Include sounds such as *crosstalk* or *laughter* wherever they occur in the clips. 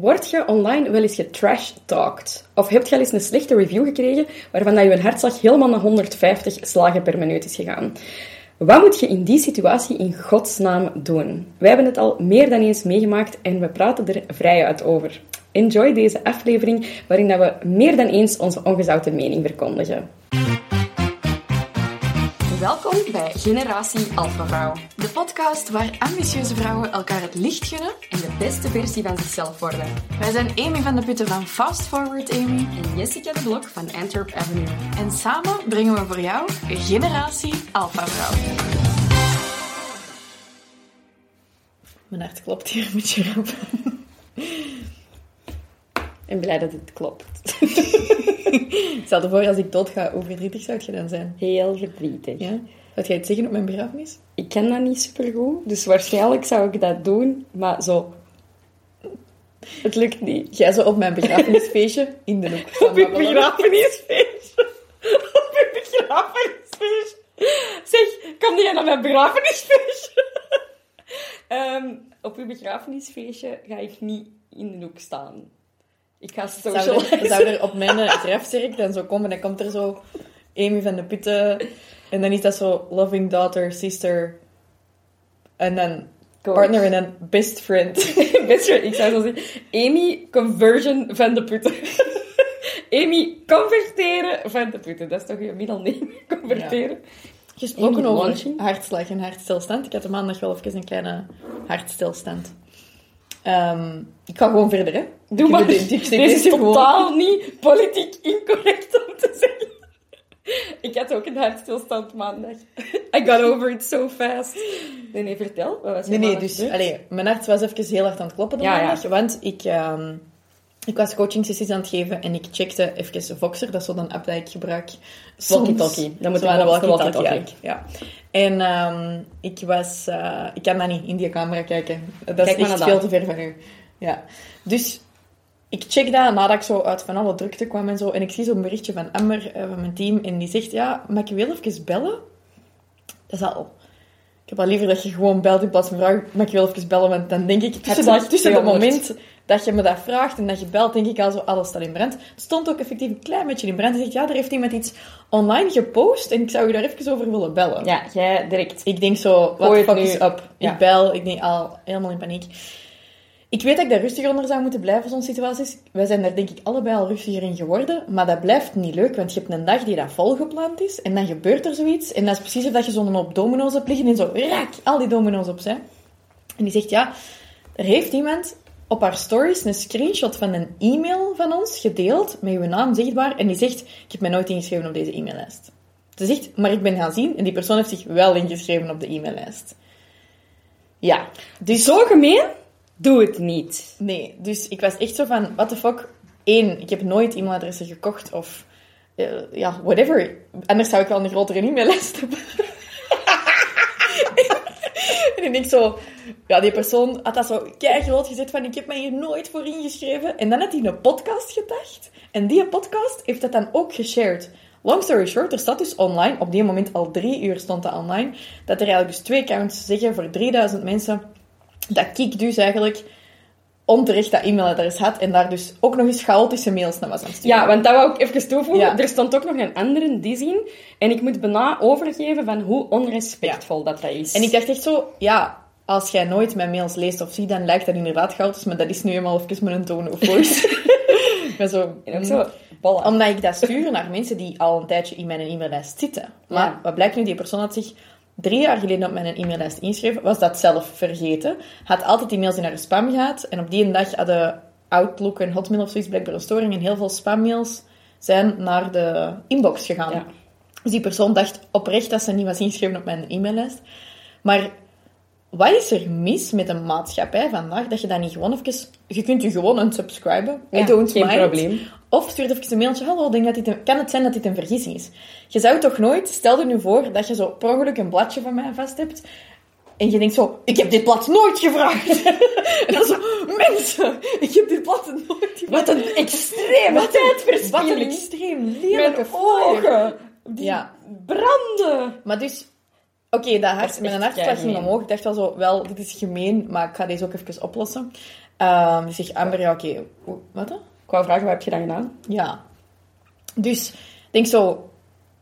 Word je online wel eens getrash-talked? Of heb je al eens een slechte review gekregen waarvan dat je hartslag helemaal naar 150 slagen per minuut is gegaan? Wat moet je in die situatie in godsnaam doen? Wij hebben het al meer dan eens meegemaakt en we praten er vrij uit over. Enjoy deze aflevering waarin dat we meer dan eens onze ongezouten mening verkondigen. Welkom bij Generatie Alpha Vrouw. De podcast waar ambitieuze vrouwen elkaar het licht gunnen en de beste versie van zichzelf worden. Wij zijn Amy van de Putten van Fast Forward Amy en Jessica de Blok van Antwerp Avenue. En samen brengen we voor jou Generatie Alpha Vrouw. Mijn hart klopt hier een beetje rap. En blij dat het klopt. *laughs* *laughs* Stel je voor, als ik dood ga, hoe verdrietig zou je dan zijn? Heel verdrietig. Ja? Zou jij het zeggen op mijn begrafenis? Ik ken dat niet supergoed, dus waarschijnlijk zou ik dat doen, maar zo... Het lukt niet. Jij zo op mijn begrafenisfeestje in de hoek. Op je begrafenisfeestje? op je begrafenisfeestje? Zeg, kom jij naar mijn begrafenisfeestje? um, op je begrafenisfeestje ga ik niet in de hoek staan. Ik ga social. Zou, zou er op mijn grafzerk dan zo komen, dan komt er zo Amy van de Putten. En dan is dat zo loving daughter, sister. En dan partner en dan best friend. *laughs* best friend. Ik zou zo zeggen, Amy conversion van de Putten. *laughs* Amy converteren van de Putten. Dat is toch je middelneem, *laughs* converteren. Ja. Gesproken over hartslag en hartstilstand. Ik had de maandag wel even een kleine hartstilstand. Um, ik ga gewoon verder, hè. Doe maar. Dit is totaal niet politiek incorrect om te zeggen. Ik had ook een hartstilstand maandag. I got over it so fast. Nee, nee, vertel. Wat was nee, nee, dus... Allee, mijn hart was even heel hard aan het kloppen ja, maandag. Ja. Want ik... Um, ik was coaching sessies aan het geven en ik checkte even Voxer, dat is zo een app dat ik gebruik. Walkie-talkie. Dat moet wel walkie-talkie. Ja. En um, ik was... Uh, ik kan dat niet in die camera kijken. Dat Kijk is echt veel te ver van u. Ja. Dus ik check dat nadat ik zo uit van alle drukte kwam en zo. En ik zie zo'n berichtje van Amber, uh, van mijn team. En die zegt, ja, mag ik wel even bellen? Dat is al... Ik heb al liever dat je gewoon belt in plaats van vragen, mag ik wel even bellen? Want dan denk ik, tussen, dat, tussen het moment dat je me dat vraagt en dat je belt, denk ik al zo, alles staat in brand. Het stond ook effectief een klein beetje in brand. Hij zegt, ja, er heeft iemand iets online gepost en ik zou je daar even over willen bellen. Ja, jij direct. Ik denk zo, wat fuck is up? Ik bel, ik denk al helemaal in paniek. Ik weet dat ik daar rustiger onder zou moeten blijven, zo'n situaties. Wij zijn daar denk ik allebei al rustiger in geworden. Maar dat blijft niet leuk, want je hebt een dag die dat volgepland is. En dan gebeurt er zoiets. En dat is precies of dat je zo'n op domino's hebt liggen en zo raak, al die domino's op zijn. En die zegt, ja, er heeft iemand op haar stories een screenshot van een e-mail van ons gedeeld, met uw naam zichtbaar. En die zegt, ik heb mij nooit ingeschreven op deze e-maillijst. Ze zegt, maar ik ben gaan zien en die persoon heeft zich wel ingeschreven op de e-maillijst. Ja. Dus... Zo gemeen? Doe het niet. Nee, dus ik was echt zo van, what the fuck. Één, ik heb nooit e-mailadressen gekocht of... Uh, ja, whatever. Anders zou ik wel een grotere e-maillijst hebben. *laughs* en ik zo... Ja, die persoon had dat zo groot gezet van, ik heb mij hier nooit voor ingeschreven. En dan had hij een podcast gedacht. En die podcast heeft dat dan ook geshared. Long story short, er staat dus online, op die moment al drie uur stond dat online, dat er eigenlijk dus twee accounts zeggen voor 3000 mensen dat Kik dus eigenlijk onterecht dat e-mailadres had en daar dus ook nog eens chaotische mails naar was aan sturen. Ja, want dat wou ik even toevoegen. Er stond ook nog een andere die zien en ik moet bijna overgeven van hoe onrespectvol dat dat is. En ik dacht echt zo, ja, als jij nooit mijn mails leest of ziet, dan lijkt dat inderdaad chaotisch, maar dat is nu eenmaal even een tone of voice. *laughs* ik zo... En zo Omdat ik dat stuur naar mensen die al een tijdje in mijn e-maillijst zitten. Maar wat blijkt nu? Die persoon had zich drie jaar geleden op mijn e-maillijst inschreef, was dat zelf vergeten. Had altijd e-mails in haar spam gehad. En op die dag hadden Outlook en Hotmail of zoiets blijkbaar een storing. En heel veel spammails zijn naar de inbox gegaan. Ja. Dus die persoon dacht oprecht dat ze niet was ingeschreven op mijn e-maillijst. Maar wat is er mis met een maatschappij vandaag dat je dat niet gewoon even... Je kunt je gewoon unsubscriben. Ja, don't geen mind. probleem. Of stuur even een mailtje. Hallo, denk dat dit een, kan het zijn dat dit een vergissing is? Je zou toch nooit... Stel je nu voor dat je zo per ongeluk een bladje van mij vast hebt. En je denkt zo, ik heb dit blad nooit gevraagd. *laughs* en dan zo, mensen, ik heb dit blad nooit gevraagd. Wat een extreme tijdverspilling. Wat een extreem lelijke ogen. Die ja. branden. Maar dus, Oké, okay, dat hart, mijn hartslag ging omhoog. Ik dacht wel zo, wel, dit is gemeen, maar ik ga deze ook even oplossen. Um, dus ik Amber, ja, oké. Wat dan? Ik wou vragen, wat heb je dan gedaan? Ja. Dus, ik denk zo...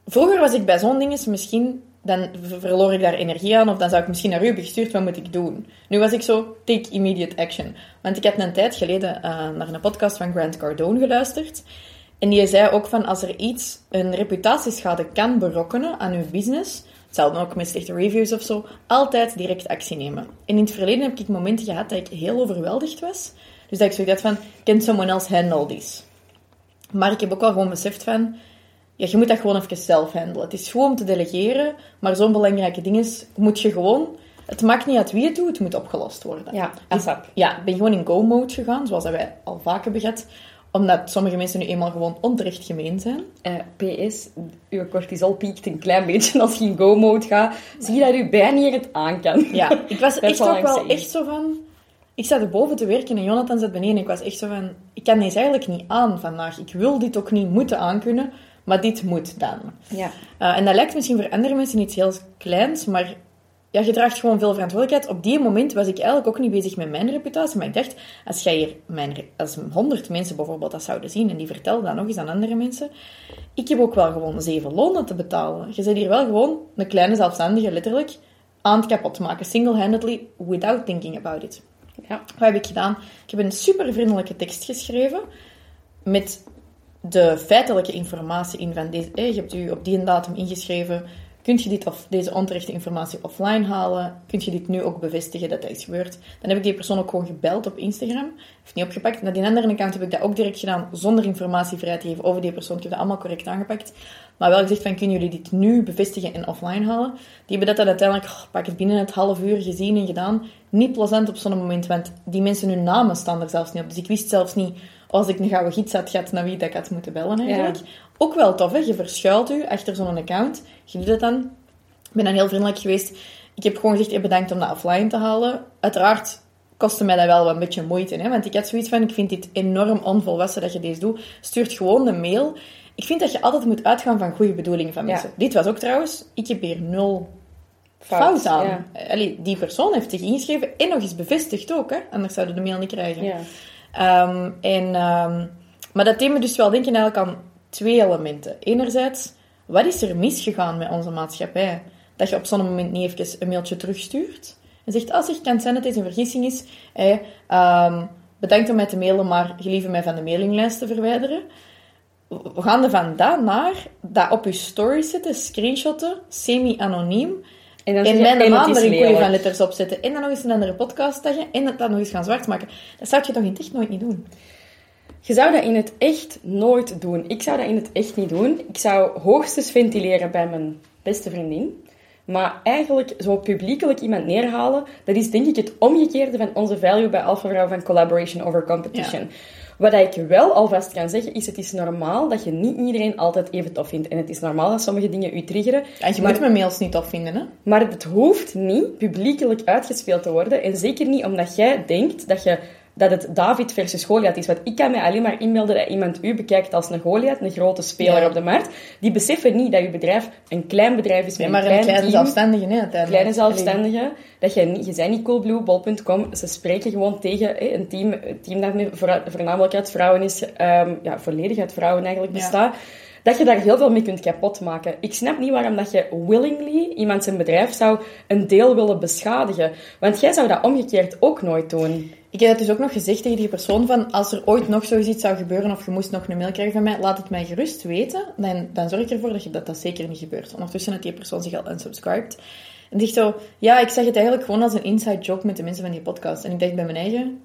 Vroeger was ik bij zo'n dingen misschien... Dan verloor ik daar energie aan, of dan zou ik misschien naar u hebben gestuurd, wat moet ik doen? Nu was ik zo, take immediate action. Want ik heb een tijd geleden uh, naar een podcast van Grant Cardone geluisterd. En die zei ook van, als er iets, een reputatieschade kan berokkenen aan uw business, hetzelfde ook met slechte reviews of zo, altijd direct actie nemen. En in het verleden heb ik momenten gehad dat ik heel overweldigd was. Dus dat ik zoiets had van, can someone else handle this? Maar ik heb ook wel gewoon beseft van, ja, je moet dat gewoon even zelf handelen. Het is gewoon om te delegeren, maar zo'n belangrijke ding is, moet je gewoon... Het maakt niet uit wie het doet, het moet opgelost worden. Ja, ASAP. Ja, ik ben gewoon in go-mode gegaan, zoals wij al vaak hebben gehad omdat sommige mensen nu eenmaal gewoon onterecht gemeen zijn. Uh, eh, PS, uw cortisol piekt een klein beetje als je in go-mode gaat. Zie je dat je bijna niet het aan kan. Ja, ik was *laughs* echt ook wel echt zo van... Ik zat erboven te werken en Jonathan zat beneden. Ik was echt zo van... Ik kan deze eigenlijk niet aan vandaag. Ik wil dit ook niet moeten aankunnen, maar dit moet dan. Ja. Uh, en dat lijkt misschien voor andere mensen iets heel kleins, maar ja, je draagt gewoon veel verantwoordelijkheid. Op die moment was ik eigenlijk ook niet bezig met mijn reputatie. Maar ik dacht, als jij hier mijn, als honderd mensen bijvoorbeeld dat zouden zien en die vertelden dat nog eens aan andere mensen, ik heb ook wel gewoon zeven lonen te betalen. Je zit hier wel gewoon een kleine zelfstandige, letterlijk, aan het kapot maken. Single-handedly, without thinking about it. Ja. Wat heb ik gedaan? Ik heb een super vriendelijke tekst geschreven met de feitelijke informatie in van deze. je hebt u op die datum ingeschreven Kun je dit of deze onterechte informatie offline halen? Kun je dit nu ook bevestigen dat dat is gebeurd? Dan heb ik die persoon ook gewoon gebeld op Instagram. Heeft niet opgepakt. Naar die andere account heb ik dat ook direct gedaan, zonder informatie vrij te geven over die persoon. Ik heb dat allemaal correct aangepakt. Maar wel gezegd van, kunnen jullie dit nu bevestigen en offline halen? Die hebben dat dan uiteindelijk, oh, pak het binnen het half uur gezien en gedaan. Niet plezant op zo'n moment, want die mensen hun namen staan er zelfs niet op. Dus ik wist zelfs niet, als ik een gouden gids had gehad, naar wie dat ik had moeten bellen eigenlijk. Ook wel tof, hè? Je verschuilt u achter zo'n account. Je doet het dan. Ik ben dan heel vriendelijk geweest. Ik heb gewoon gezegd, bedankt om dat offline te halen. Uiteraard kostte mij dat wel een beetje moeite, hè? want ik had zoiets van, ik vind dit enorm onvolwassen dat je deze doet. Stuurt gewoon de mail. Ik vind dat je altijd moet uitgaan van goede bedoelingen van mensen. Dit was ook trouwens, ik heb hier nul fout, aan. Allee, die persoon heeft zich ingeschreven en nog eens bevestigd ook, hè? anders zouden de mail niet krijgen. Ja. Um, en, um, maar dat me dus wel denken eigenlijk aan twee elementen. Enerzijds, wat is er misgegaan met onze maatschappij? Dat je op zo'n moment niet even een mailtje terugstuurt. En zegt, als ik kan zijn dat dit een vergissing is, um, bedankt om mij te mailen, maar gelieve mij van de mailinglijst te verwijderen. We gaan er van dat naar dat op je story zetten, screenshotten, semi-anoniem. En, dan en mijn naam er een koeien van letters op zetten. En dan nog eens een andere podcast taggen. En dat dan nog eens gaan zwart maken. Dat zou je toch in het echt nooit niet doen? Je zou dat in het echt nooit doen. Ik zou dat in het echt niet doen. Ik zou hoogstens ventileren bij mijn beste vriendin. Maar eigenlijk zo publiekelijk iemand neerhalen, dat is denk ik het omgekeerde van onze value bij Alpha Vrouw van collaboration over competition. Wat ik wel alvast kan zeggen, is het is normaal dat je niet iedereen altijd even tof vindt. En het is normaal dat sommige dingen u triggeren. En je moet mijn mails niet tof vinden, hè? Maar het hoeft niet publiekelijk uitgespeeld te worden. En zeker niet omdat jij denkt dat je dat het David versus Goliath is. Want ik kan mij alleen maar inbeelden dat iemand u bekijkt als een Goliath, een grote speler op de markt. Die beseffen niet dat uw bedrijf een klein bedrijf is met maar een klein een kleine team. zelfstandige, nee, Kleine zelfstandige. Dat je niet, je bent niet coolbluebol.com. Ze spreken gewoon tegen hè, een team, een team dat voornamelijk uit vrouwen is, um, ja, volledig uit vrouwen eigenlijk bestaat. Dat je daar heel veel mee kunt kapotmaken. Ik snap niet waarom dat je willingly iemand zijn bedrijf zou een deel willen beschadigen. Want jij zou dat omgekeerd ook nooit doen. Ik heb het dus ook nog gezegd tegen die persoon van, als er ooit nog zoiets zou gebeuren of je moest nog een mail krijgen van mij, laat het mij gerust weten. Dan, dan zorg ik ervoor dat, je, dat dat zeker niet gebeurt. Ondertussen had die persoon zich al unsubscribed. En dacht zo, ja, ik zeg het eigenlijk gewoon als een inside joke met de mensen van die podcast. En ik dacht bij mijn eigen,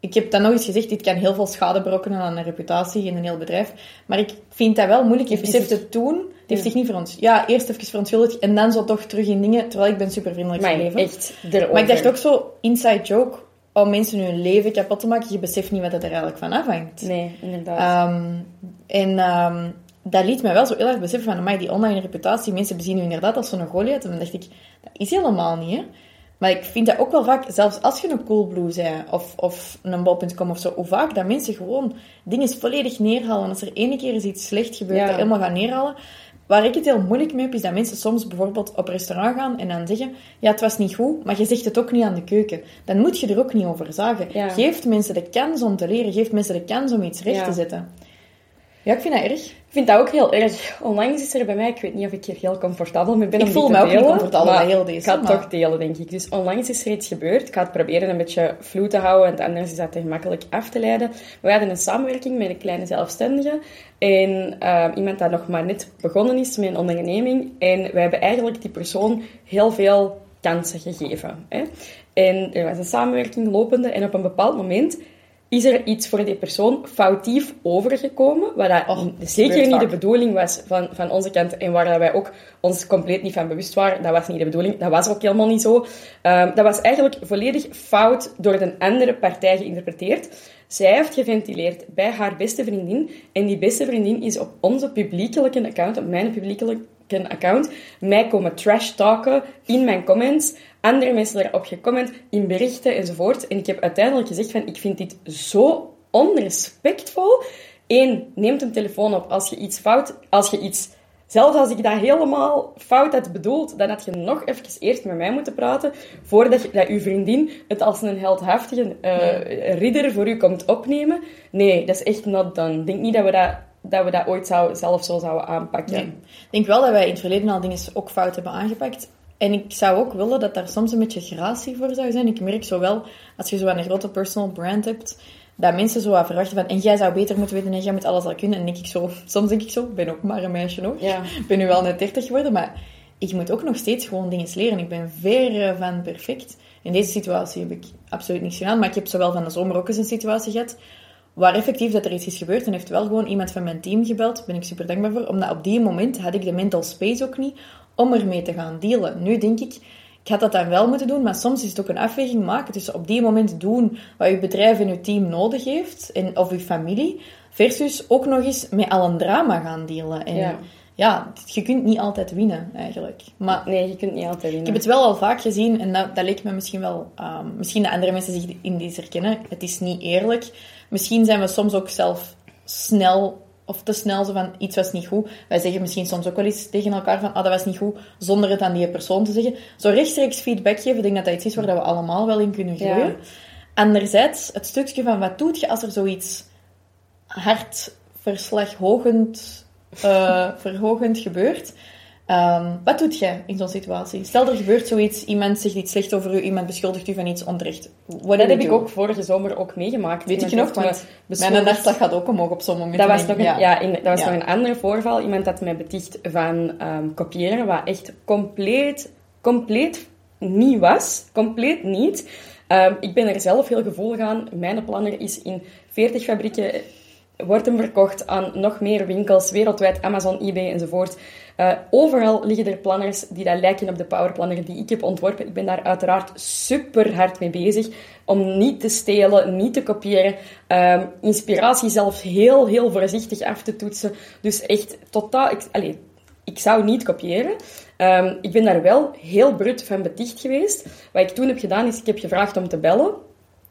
ik heb dan nog eens gezegd, dit kan heel veel schade berokkenen aan een reputatie in een heel bedrijf. Maar ik vind dat wel moeilijk. Je beseft het toen. Het heeft zich niet voor ons. Ja, eerst even verontschuldigd en dan zo toch terug in dingen. Terwijl ik ben super vriendelijk gebleven. echt erover. Maar ik dacht ook zo, inside joke om mensen hun leven kapot te maken. Je beseft niet wat het er eigenlijk van afhangt. Nee, inderdaad. Um, en um, dat liet mij wel zo heel erg beseffen van, mij die online reputatie, mensen bezien u inderdaad als zo'n Goliath. En dan dacht ik, dat is helemaal niet, hè. Maar ik vind dat ook wel vaak, zelfs als je een Coolblue bent, of, of een bol.com of zo, hoe vaak dat mensen gewoon dingen volledig neerhalen. Als er ene keer iets slecht gebeurt, dat helemaal gaan neerhalen. Waar ik het heel moeilijk mee heb, is dat mensen soms bijvoorbeeld op restaurant gaan en dan zeggen, ja, het was niet goed, maar je zegt het ook niet aan de keuken. Dan moet je er ook niet over zagen. Ja. Geef mensen de kans om te leren, geef mensen de kans om iets recht Ja. te zetten. Ja, ik vind dat erg. Ik vind dat ook heel erg. Onlangs is er bij mij, ik weet niet of ik hier heel comfortabel mee ben Ik om voel me ook niet delen, comfortabel maar bij heel deze, Ik ga het maar- toch delen, denk ik. Dus onlangs is er iets gebeurd. Ik ga het proberen een beetje vloed te houden, want anders is dat te gemakkelijk af te leiden. We hadden een samenwerking met een kleine zelfstandige. En eh, iemand dat nog maar net begonnen is met een onderneming. En wij hebben eigenlijk die persoon heel veel kansen gegeven. Hè? En er was een samenwerking lopende. En op een bepaald moment is er iets voor die persoon foutief overgekomen, wat dat Och, zeker niet de bedoeling was van, van onze kant en waar dat wij ook ons compleet niet van bewust waren. Dat was niet de bedoeling, dat was ook helemaal niet zo. Ehm, dat was eigenlijk volledig fout door de andere partij geïnterpreteerd. Zij heeft geventileerd bij haar beste vriendin en die beste vriendin is op onze publiekelijke account, op mijn publiekelijke account, mij komen trash talken in mijn comments. Andere mensen erop gecomment, in berichten enzovoort. En ik heb uiteindelijk gezegd van, ik vind dit zo onrespectvol. Eén, neem een telefoon op als je iets fout, als je iets... Zelfs als ik dat helemaal fout had bedoeld, dan had je nog even eerst met mij moeten praten, voordat je, dat uw vriendin het als een heldhaftige eh, ridder voor u komt opnemen. Nee, dat is echt not done. Ik denk niet dat we dat, dat, we dat ooit zou, zelf zo zouden aanpakken. Nee. Ik denk wel dat wij in het verleden al dingen ook fout hebben aangepakt. En ik zou ook willen dat daar soms een beetje gratie voor zou zijn. Ik merk zo wel, als je zo een grote personal brand hebt, dat mensen zo wat verwachten van, en jij zou beter moeten weten en jij moet alles al kunnen. En denk ik zo, *laughs* soms denk ik zo, ik ben ook maar een meisje nog. Ja. Ik ben nu wel net 30 geworden, maar ik moet ook nog steeds gewoon dingen leren. Ik ben verre van perfect. In deze situatie heb ik absoluut niks gedaan, maar ik heb zowel van de zomer ook eens een situatie gehad waar effectief dat er iets is gebeurd en heeft wel gewoon iemand van mijn team gebeld. Daar ben ik super dankbaar voor. Omdat op die moment had ik de mental space ook niet om ermee te gaan dealen. Nu denk ik, ik had dat dan wel moeten doen, maar soms is het ook een afweging maken tussen op die moment doen wat je bedrijf en je team nodig heeft, en, of je familie, versus ook nog eens met al een drama gaan dealen. En. Ja, je kunt niet altijd winnen, eigenlijk. Maar Nee, je kunt niet altijd winnen. ik heb het wel al vaak gezien en dat, dat leek me misschien wel... ehm, misschien dat andere mensen zich in deze herkennen. Het is niet eerlijk. Misschien zijn we soms ook zelf snel of te snel zo van iets was niet goed. Wij zeggen misschien soms ook wel eens tegen elkaar van ah, dat was niet goed, zonder het aan die persoon te zeggen. Zo rechtstreeks feedback geven, ik denk dat dat iets is waar dat we allemaal wel in kunnen groeien. Ja. Anderzijds, het stukje van wat doet je als er zoiets hartverslaghogend, eh verhogend gebeurt. Ehm, wat doet jij in zo'n situatie? Stel, er gebeurt zoiets, iemand zegt iets slecht over u, iemand beschuldigt u van iets onterecht. Dat heb ik ook vorige zomer ook meegemaakt. Weet ik Iemand nog, want mijn hartslag gaat ook omhoog op zo'n moment. Dat was, nog ik, een, ja. in, dat was Ja. nog een ander voorval. Iemand had mij beticht van ehm, kopiëren, wat echt compleet, compleet niet was. Compleet niet. Ehm, ik ben er zelf heel gevoelig aan. Mijn planner is in 40 fabrieken, wordt hem verkocht aan nog meer winkels, wereldwijd, Amazon, eBay enzovoort. Eh, overal liggen er planners die dat lijken op de powerplanner die ik heb ontworpen. Ik ben daar uiteraard super hard mee bezig om niet te stelen, niet te kopiëren. Ehm, inspiratie zelfs heel, heel voorzichtig af te toetsen. Dus echt totaal... Ik, ik zou niet kopiëren. Ehm, ik ben daar wel heel brut van beticht geweest. Wat ik toen heb gedaan, is ik heb gevraagd om te bellen.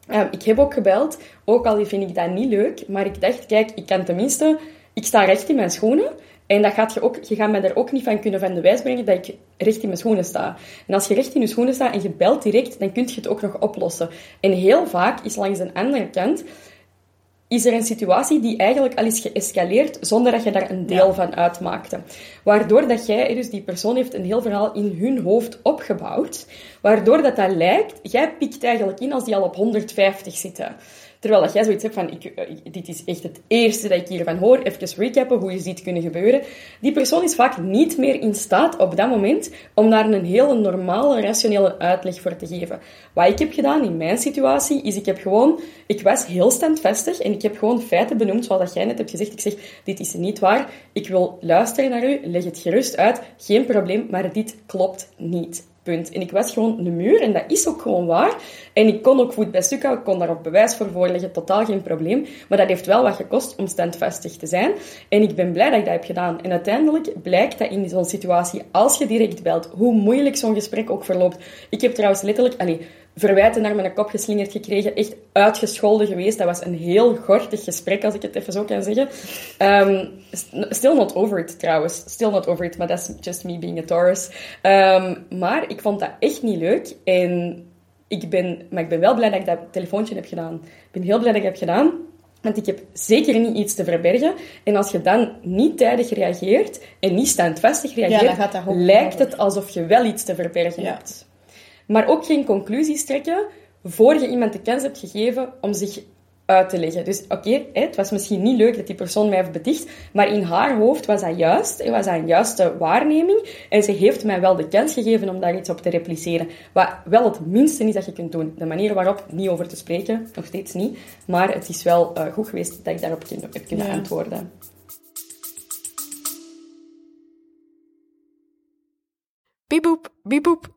Ehm, ik heb ook gebeld, ook al vind ik dat niet leuk. Maar ik dacht, kijk, ik kan tenminste... Ik sta recht in mijn schoenen. En dat gaat je, ook, je gaat mij daar ook niet van kunnen van de wijs brengen dat ik recht in mijn schoenen sta. En als je recht in je schoenen staat en je belt direct, dan kun je het ook nog oplossen. En heel vaak is langs de andere kant is er een situatie die eigenlijk al is geëscaleerd zonder dat je daar een deel van uitmaakte. Waardoor dat jij, dus die persoon heeft een heel verhaal in hun hoofd opgebouwd, waardoor dat dat lijkt, jij pikt eigenlijk in als die al op 150 zitten. Terwijl dat jij zoiets hebt van, ik, eh, dit is echt het eerste dat ik hiervan hoor, even recappen, hoe is dit kunnen gebeuren. Die persoon is vaak niet meer in staat op dat moment om daar een hele normale, rationele uitleg voor te geven. Wat ik heb gedaan in mijn situatie, is ik heb gewoon, ik was heel standvastig en ik heb gewoon feiten benoemd, zoals dat jij net hebt gezegd. Ik zeg, dit is niet waar, ik wil luisteren naar u, leg het gerust uit, geen probleem, maar dit klopt niet. En ik was gewoon een muur en dat is ook gewoon waar. En ik kon ook voet bij stuk houden, ik kon daar ook bewijs voor voorleggen, totaal geen probleem. Maar dat heeft wel wat gekost om standvastig te zijn. En ik ben blij dat ik dat heb gedaan. En uiteindelijk blijkt dat in zo'n situatie, als je direct belt, hoe moeilijk zo'n gesprek ook verloopt. Ik heb trouwens letterlijk, allee, verwijten naar mijn kop geslingerd gekregen. Echt uitgescholden geweest. Dat was een heel gortig gesprek, als ik het even zo kan zeggen. Um, still not over it, trouwens. Still not over it, maar dat is just me being a Taurus. Um, maar ik vond dat echt niet leuk. En ik ben, maar ik ben wel blij dat ik dat telefoontje heb gedaan. Ik ben heel blij dat ik het heb gedaan. Want ik heb zeker niet iets te verbergen. En als je dan niet tijdig reageert en niet standvastig reageert, ja, lijkt het alsof je wel iets te verbergen hebt. Maar ook geen conclusies trekken voor je iemand de kans hebt gegeven om zich uit te leggen. Dus oké, het was misschien niet leuk dat die persoon mij heeft beticht, maar in haar hoofd was dat juist, het was dat een juiste waarneming en ze heeft mij wel de kans gegeven om daar iets op te repliceren. Wat wel het minste is dat je kunt doen. De manier waarop, niet over te spreken, nog steeds niet, maar het is wel uh, goed geweest dat ik daarop heb kunnen antwoorden. Bieboep, bieboep,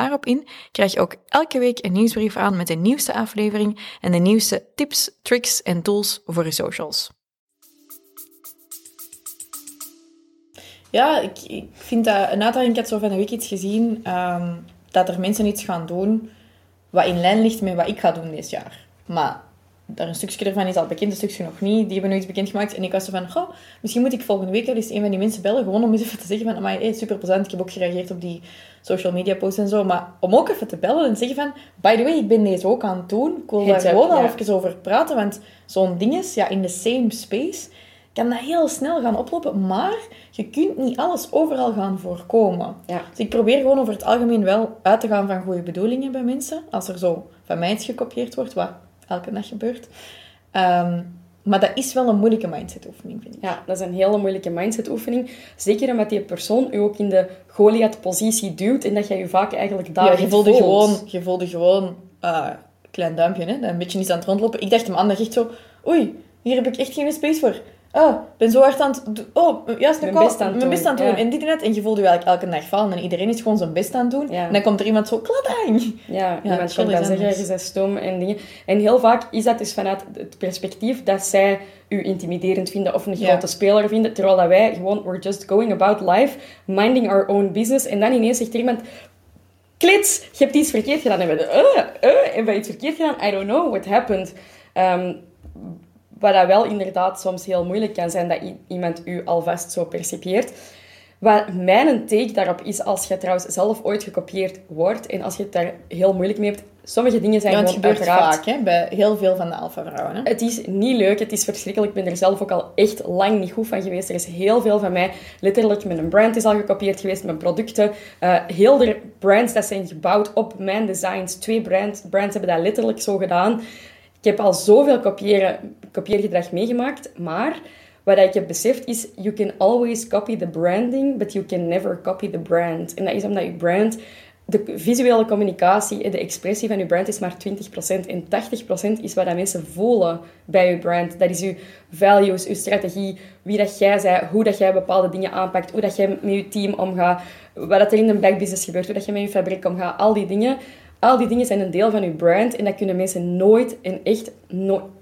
daarop in krijg je ook elke week een nieuwsbrief aan met de nieuwste aflevering en de nieuwste tips, tricks en tools voor je socials. Ja, ik, ik vind dat... Aantal ik had zo van een week iets gezien ehm, dat er mensen iets gaan doen wat in lijn ligt met wat ik ga doen dit jaar. Maar daar een stukje ervan is al bekend, een stukje nog niet. Die hebben nog iets bekendgemaakt. En ik was zo van, goh, misschien moet ik volgende week al eens een van die mensen bellen. Gewoon om eens even te zeggen van, amai, hey, super plezant. Ik heb ook gereageerd op die social media posts en zo. Maar om ook even te bellen en zeggen van, by the way, ik ben deze ook aan het doen. Ik wil daar gewoon al even over praten. Want zo'n ding is, ja, in the same space kan dat heel snel gaan oplopen. Maar je kunt niet alles overal gaan voorkomen. Ja. Dus ik probeer gewoon over het algemeen wel uit te gaan van goede bedoelingen bij mensen. Als er zo van mij iets gekopieerd wordt, wat elke dag gebeurt. Um, maar dat is wel een moeilijke mindset-oefening, vind ik. Ja, dat is een hele moeilijke mindset-oefening. Zeker omdat die persoon u ook in de Goliath-positie duwt en dat jij je vaak eigenlijk daar ja, je voelde gewoon, Je voelde gewoon... Uh, klein duimpje, hè, dat een beetje niet aan het rondlopen. Ik dacht hem aan, echt zo... Oei, hier heb ik echt geen space voor oh, ik ben zo hard aan het Oh, juist, mijn best aan, mijn best aan het doen. En dit en dat. En je voelt je eigenlijk elke dag vallen. En iedereen is gewoon zijn best aan het doen. En dan komt er iemand zo, kladang. Ja, ja iemand komt dan zeggen, je bent stom en dingen. En heel vaak is dat dus vanuit het perspectief dat zij u intimiderend vinden of een grote speler vinden. Terwijl dat wij gewoon, we're just going about life, minding our own business. En dan ineens zegt er iemand... Klits, je hebt iets verkeerd gedaan. En we, uh, uh, hebben we iets verkeerd gedaan? I don't know what happened. Um, wat dat wel inderdaad soms heel moeilijk kan zijn, dat iemand u alvast zo percipieert. Wat mijn take daarop is, als je trouwens zelf ooit gekopieerd wordt en als je het daar heel moeilijk mee hebt, sommige dingen zijn ja, gewoon gebeurt vaak, hè, bij heel veel van de alpha-vrouwen. Hè? Het is niet leuk, het is verschrikkelijk. Ik ben er zelf ook al echt lang niet goed van geweest. Er is heel veel van mij, letterlijk, mijn brand is al gekopieerd geweest, mijn producten. Uh, heel de brands dat zijn gebouwd op mijn designs. Twee brands, brands hebben dat letterlijk zo gedaan. Ik heb al zoveel kopiëren, kopieergedrag meegemaakt, maar wat ik heb beseft is, you can always copy the branding, but you can never copy the brand. En dat is omdat je brand, de visuele communicatie, de expressie van je brand is maar 20%. En 80% is wat dat mensen voelen bij je brand. Dat is je values, je strategie, wie dat jij bent, hoe dat jij bepaalde dingen aanpakt, hoe dat jij met je team omgaat, wat dat er in de backbusiness gebeurt, hoe dat je met je fabriek omgaat, al die dingen al die dingen zijn een deel van je brand en dat kunnen mensen nooit en echt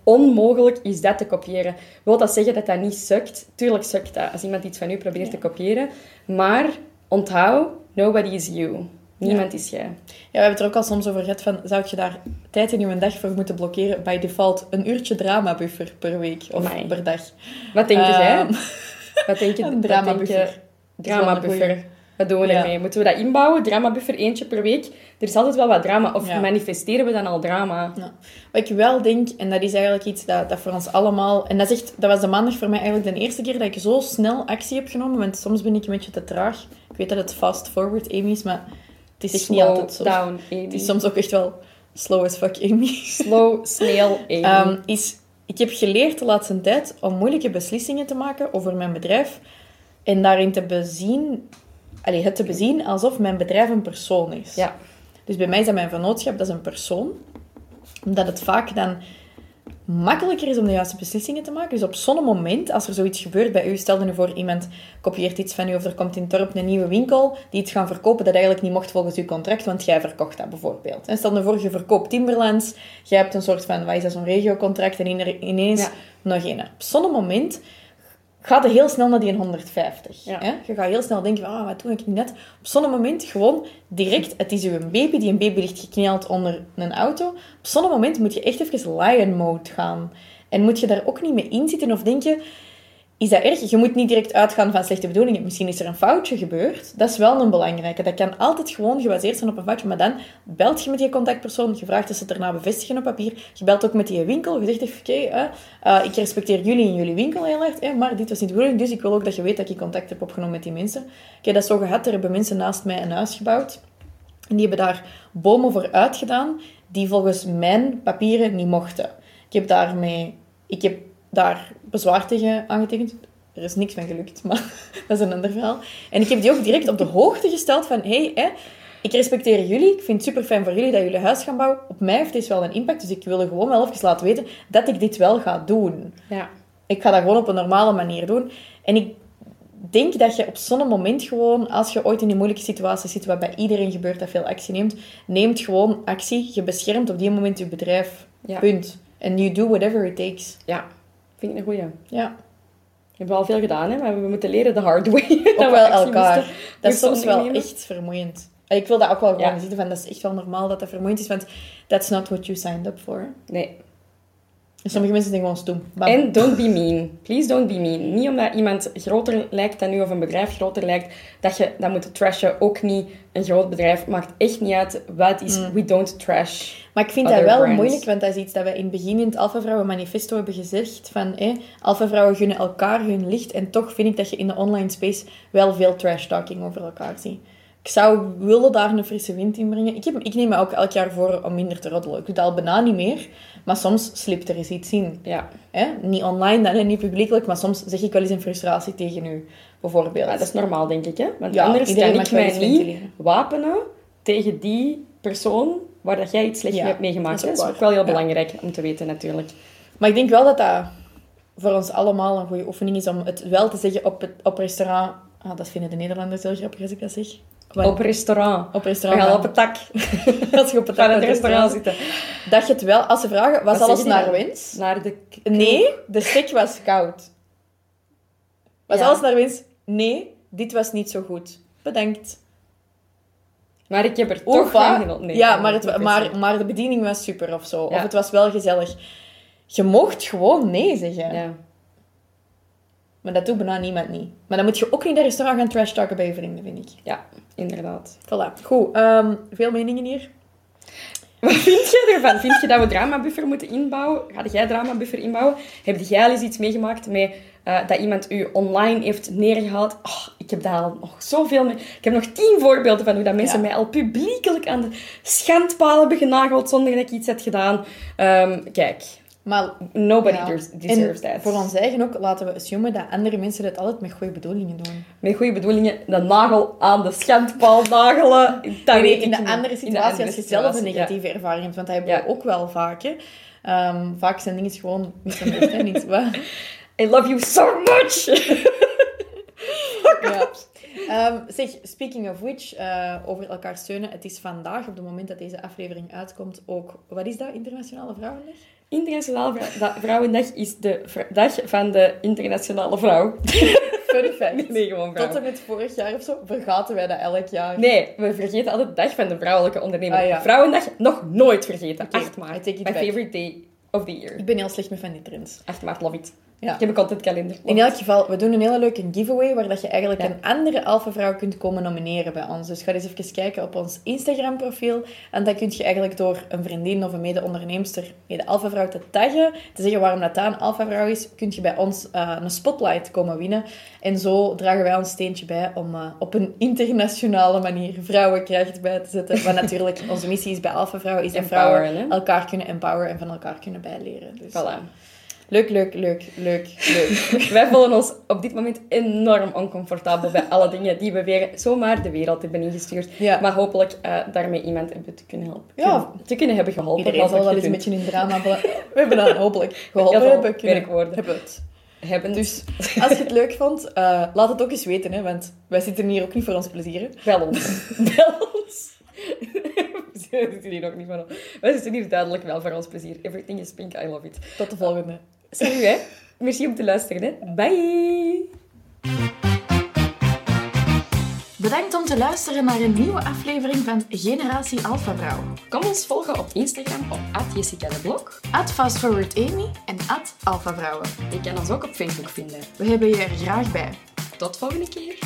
onmogelijk is dat te kopiëren. Wil dat zeggen dat dat niet sukt? Tuurlijk sukt dat als iemand iets van u probeert te kopiëren. Maar onthoud, nobody is you. Niemand is jij. Ja, we hebben het er ook al soms over gehad van, zou je daar tijd in je dag voor moeten blokkeren? By default een uurtje drama buffer per week of per dag. Wat denk jij? Ehm, wat denk je? *laughs* Een drama buffer. Drama buffer. Wat doen we Ja. ermee? Moeten we dat inbouwen? Drama buffer eentje per week? Er is altijd wel wat drama. Of Ja. manifesteren we dan al drama? Ja. Wat ik wel denk, en dat is eigenlijk iets dat, dat voor ons allemaal... En dat, is echt, dat was de maandag voor mij eigenlijk de eerste keer dat ik zo snel actie heb genomen. Want soms ben ik een beetje te traag. Ik weet dat het fast forward Amy is, maar het is echt niet altijd zo. down, Amy. Het is soms ook echt wel slow as fuck Amy. Slow, snail, *laughs* Amy. Ehm, is, ik heb geleerd de laatste tijd om moeilijke beslissingen te maken over mijn bedrijf. En daarin te bezien... Allee, het te bezien alsof mijn bedrijf een persoon is. ja. Dus bij mij is dat mijn vennootschap, dat is een persoon. Omdat het vaak dan makkelijker is om de juiste beslissingen te maken. Dus op zo'n moment, als er zoiets gebeurt bij u, stel je voor, iemand kopieert iets van u of er komt in het dorp een nieuwe winkel die iets gaan verkopen dat eigenlijk niet mocht volgens uw contract, want jij verkocht dat bijvoorbeeld. En stel je voor, je verkoopt Timberlands, jij hebt een soort van, wat is dat, zo'n regiocontract en ine- ineens Ja. nog een. Op zo'n moment gaat het heel snel naar die 150. Ja. Hè? Je gaat heel snel denken, van, ah, wat doe ik nu net? Op zo'n moment gewoon direct, het is uw baby, die een baby ligt gekneld onder een auto. Op zo'n moment moet je echt even lion mode gaan. En moet je daar ook niet mee inzitten of denk je, is dat erg? Je moet niet direct uitgaan van slechte bedoelingen. Misschien is er een foutje gebeurd. Dat is wel een belangrijke. Dat kan altijd gewoon gebaseerd zijn op een foutje. Maar dan belt je met die contactpersoon. Je vraagt of ze het daarna bevestigen op papier. Je belt ook met die winkel. Je zegt even, oké, eh, ik respecteer jullie in jullie winkel heel erg. Maar dit was niet de bedoeling. Dus ik wil ook dat je weet dat ik contact heb opgenomen met die mensen. Heb dat zo gehad. Er hebben mensen naast mij een huis gebouwd. En die hebben daar bomen voor uitgedaan. Die volgens mijn papieren niet mochten. Ik heb daarmee... Ik heb daar bezwaar tegen aangetekend. Er is niks van gelukt, *laughs* maar dat is een ander verhaal. En ik heb die ook direct op de hoogte gesteld van... Hey, hè, ik respecteer jullie. Ik vind het super fijn voor jullie dat jullie huis gaan bouwen. Op mij heeft dit wel een impact. Dus ik wil gewoon wel even laten weten dat ik dit wel ga doen. Ja. Ik ga dat gewoon op een normale manier doen. En ik denk dat je op zo'n moment gewoon, als je ooit in die moeilijke situatie zit, wat bij iedereen gebeurt dat veel actie neemt, neemt gewoon actie. Je beschermt op die moment je bedrijf. Ja. Punt. En you do whatever it takes. ja. Vind ik een goeie. Ja. We hebben al veel gedaan, hè? maar we moeten leren de hard way. *laughs* Ook Dat wel elkaar. moesten- Dat is soms wel echt vermoeiend. En Ik wil dat ook wel gewoon Ja. zitten van, dat is echt wel normaal dat dat vermoeiend is, want that's not what you signed up for. Nee. En sommige mensen zijn gewoon stom. En don't be mean. Please don't be mean. Niet omdat iemand groter lijkt dan u of een bedrijf groter lijkt, dat je dat moet trashen. Ook niet een groot bedrijf. Maakt echt niet uit wat is. Mm. We don't trash. Maar ik vind dat wel brands. moeilijk, want dat is iets dat we in het begin in het Alpha Vrouwen Manifesto hebben gezegd. Van, eh, Alpha Vrouwen gunnen elkaar hun licht. En toch vind ik dat je in de online space wel veel trash talking over elkaar ziet. Ik zou willen daar een frisse wind in brengen. Ik, heb, ik neem me ook elk jaar voor om minder te roddelen. Ik doe dat al bijna niet meer. Maar soms slipt er eens iets in. Ja. Hè? Niet online dan, en niet publiekelijk, maar soms zeg ik wel eens een frustratie tegen u, bijvoorbeeld. Ja, dat is normaal, denk ik. Hè? Want Ja, anders kan ik mij niet wapenen tegen die persoon waar dat jij iets slechts Ja, mee hebt meegemaakt. dat is Dat ook is ook wel heel belangrijk om te weten, natuurlijk. Maar ik denk wel dat dat voor ons allemaal een goede oefening is om het wel te zeggen op, het, op restaurant. Ah, dat vinden de Nederlanders heel grappig als ik dat zeg. Op restaurant. op We restaurant. gaan op het tak. *laughs* als je op het in dak het restaurant zitten. Dat je het wel, als ze vragen, was Wat alles naar dan? wens? Naar de... Nee, de stek was koud. Was Ja. alles naar wens? Nee, dit was niet zo goed. Bedankt. Maar ik heb er toch van genoten. Nee, ja, maar, het, maar, maar de bediening was super of zo. Of het was wel gezellig. Je mocht gewoon nee zeggen. Ja. Maar dat doet bijna niemand niet. Maar dan moet je ook niet naar restaurant gaan trash talken bij je vrienden, vind ik. ja, inderdaad. Voilà. Goed. ehm, veel meningen hier. Wat vind je ervan? Vind je dat we dramabuffer moeten inbouwen? Ga jij dramabuffer inbouwen? Heb jij al eens iets meegemaakt met eh, dat iemand u online heeft neergehaald? Oh, ik heb daar al nog zoveel mee. Ik heb nog tien voorbeelden van hoe dat mensen Ja. mij al publiekelijk aan de schandpaal hebben genageld zonder dat ik iets heb gedaan. Ehm, kijk, Maar nobody ja. deserves en that. voor ons eigen ook laten we assumen dat andere mensen het altijd met goede bedoelingen doen. Met goede bedoelingen de nagel aan de schandpaal nagelen. *laughs* Dat Nee, in de andere de situatie, andere als je zelf een ja. negatieve ervaring hebt, want dat hebben Ja. we ook wel vaak. Hè. Ehm, vaak zijn dingen gewoon misunderstandings. Wat? *laughs* I love you so much! *laughs* Ja. Ehm, zeg, speaking of which, eh, over elkaar steunen. Het is vandaag, op het moment dat deze aflevering uitkomt, ook... Wat is dat? Internationale Vrouwendag? Internationale Vrou- Da- Vrouwendag is de dag van de internationale vrouw. *laughs* Fact. *laughs* Nee, gewoon vrouw. Tot en met vorig jaar of zo vergaten wij dat elk jaar. Nee, we vergeten altijd de dag van de vrouwelijke ondernemer. Ah, ja. Vrouwendag nog nooit vergeten. Oké, 8 I maart. My back. favorite day of the year. Ik ben heel slecht met van die trends. 8 maart, love it. Ja. Ik heb een contentkalender. In elk geval, we doen een hele leuke giveaway waar dat je eigenlijk een andere alpha-vrouw kunt komen nomineren bij ons. Dus ga eens even kijken op ons Instagram-profiel. En dan kun je eigenlijk door een vriendin of een mede-onderneemster, mede-alpha-vrouw te taggen, te zeggen waarom dat een alpha-vrouw is, kun je bij ons uh, een spotlight komen winnen. En zo dragen wij ons steentje bij om uh, op een internationale manier vrouwenkracht bij te zetten. Wat natuurlijk *laughs* onze missie is bij alpha-vrouw, is dat vrouwen elkaar kunnen empoweren en van elkaar kunnen bijleren. Dus, voilà. Leuk, leuk, leuk, leuk, leuk. *laughs* Wij voelen ons op dit moment enorm oncomfortabel bij alle dingen die we weer zomaar de wereld hebben ingestuurd. Ja. Maar hopelijk uh, daarmee iemand hebben te kunnen helpen. Ja. Te kunnen hebben geholpen. Iedereen zal wel eens een beetje in drama... we hebben dat *laughs* hopelijk geholpen hebben. Kunnen, hebben het. Hebben. Dus als je het *laughs* leuk vond, uh, laat het ook eens weten. Hè, want wij zitten hier ook niet voor ons plezier. Bel ons. Bel ons. we zitten hier ook niet voor ons. Wij zitten hier duidelijk wel voor ons plezier. Everything is pink, I love it. Tot de volgende. Salut, hè. Merci om te luisteren, hè. Bye. Bedankt om te luisteren naar een nieuwe aflevering van Generatie Alpha Vrouw. Kom ons volgen op Instagram op Jessica de Blok, FastForwardAmy en Alpha Vrouwen. Je kan ons ook op Facebook vinden. We hebben je er graag bij. Tot volgende keer.